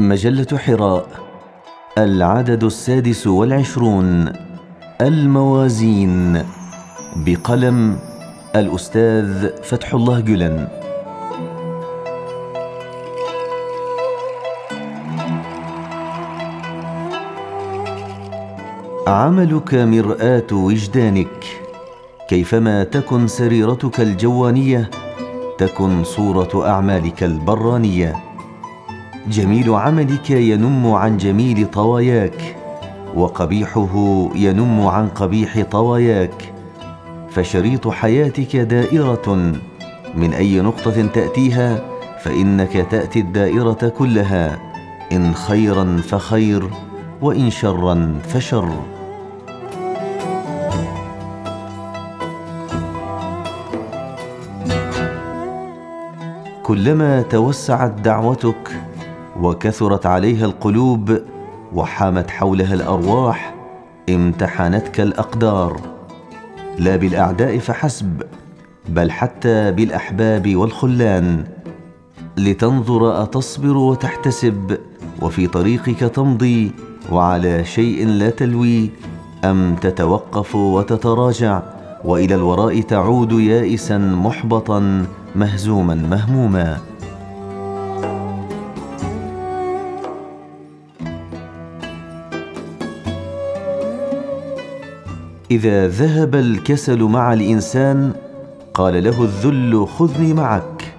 مجلة حراء العدد السادس والعشرون الموازين بقلم الأستاذ فتح الله جلن. عملك مرآة وجدانك كيفما تكن سريرتك الجوانية تكن صورة أعمالك البرانية. جميل عملك ينم عن جميل طواياك وقبيحه ينم عن قبيح طواياك. فشريط حياتك دائرة من أي نقطة تأتيها فإنك تأتي الدائرة كلها. إن خيرا فخير وإن شرا فشر. كلما توسعت دعوتك وكثرت عليها القلوب وحامت حولها الأرواح امتحنتك الأقدار. لا بالأعداء فحسب بل حتى بالأحباب والخلان. لتنظر أتصبر وتحتسب وفي طريقك تمضي وعلى شيء لا تلوي أم تتوقف وتتراجع وإلى الوراء تعود يائسا محبطا مهزوما مهموما. إذا ذهب الكسل مع الإنسان قال له الذل خذني معك.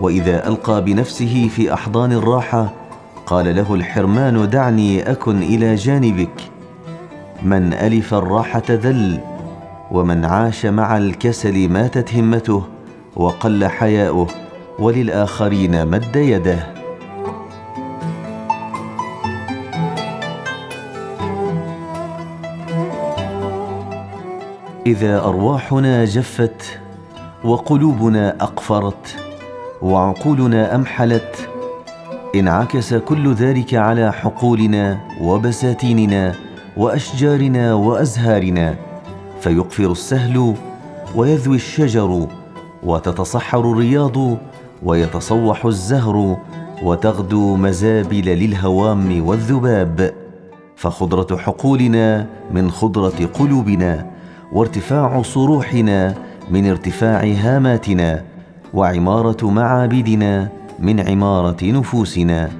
وإذا ألقى بنفسه في أحضان الراحة قال له الحرمان دعني أكن إلى جانبك. من ألف الراحة ذل ومن عاش مع الكسل ماتت همته وقل حياؤه وللآخرين مد يده. إذا أرواحنا جفت وقلوبنا أقفرت وعقولنا أمحلت انعكس كل ذلك على حقولنا وبساتيننا وأشجارنا وأزهارنا فيقفر السهل ويذوي الشجر وتتصحر الرياض ويتصوح الزهر وتغدو مزابل للهوام والذباب فخضرة حقولنا من خضرة قلوبنا وارتفاع صروحنا من ارتفاع هاماتنا وعمارة معابدنا من عمارة نفوسنا.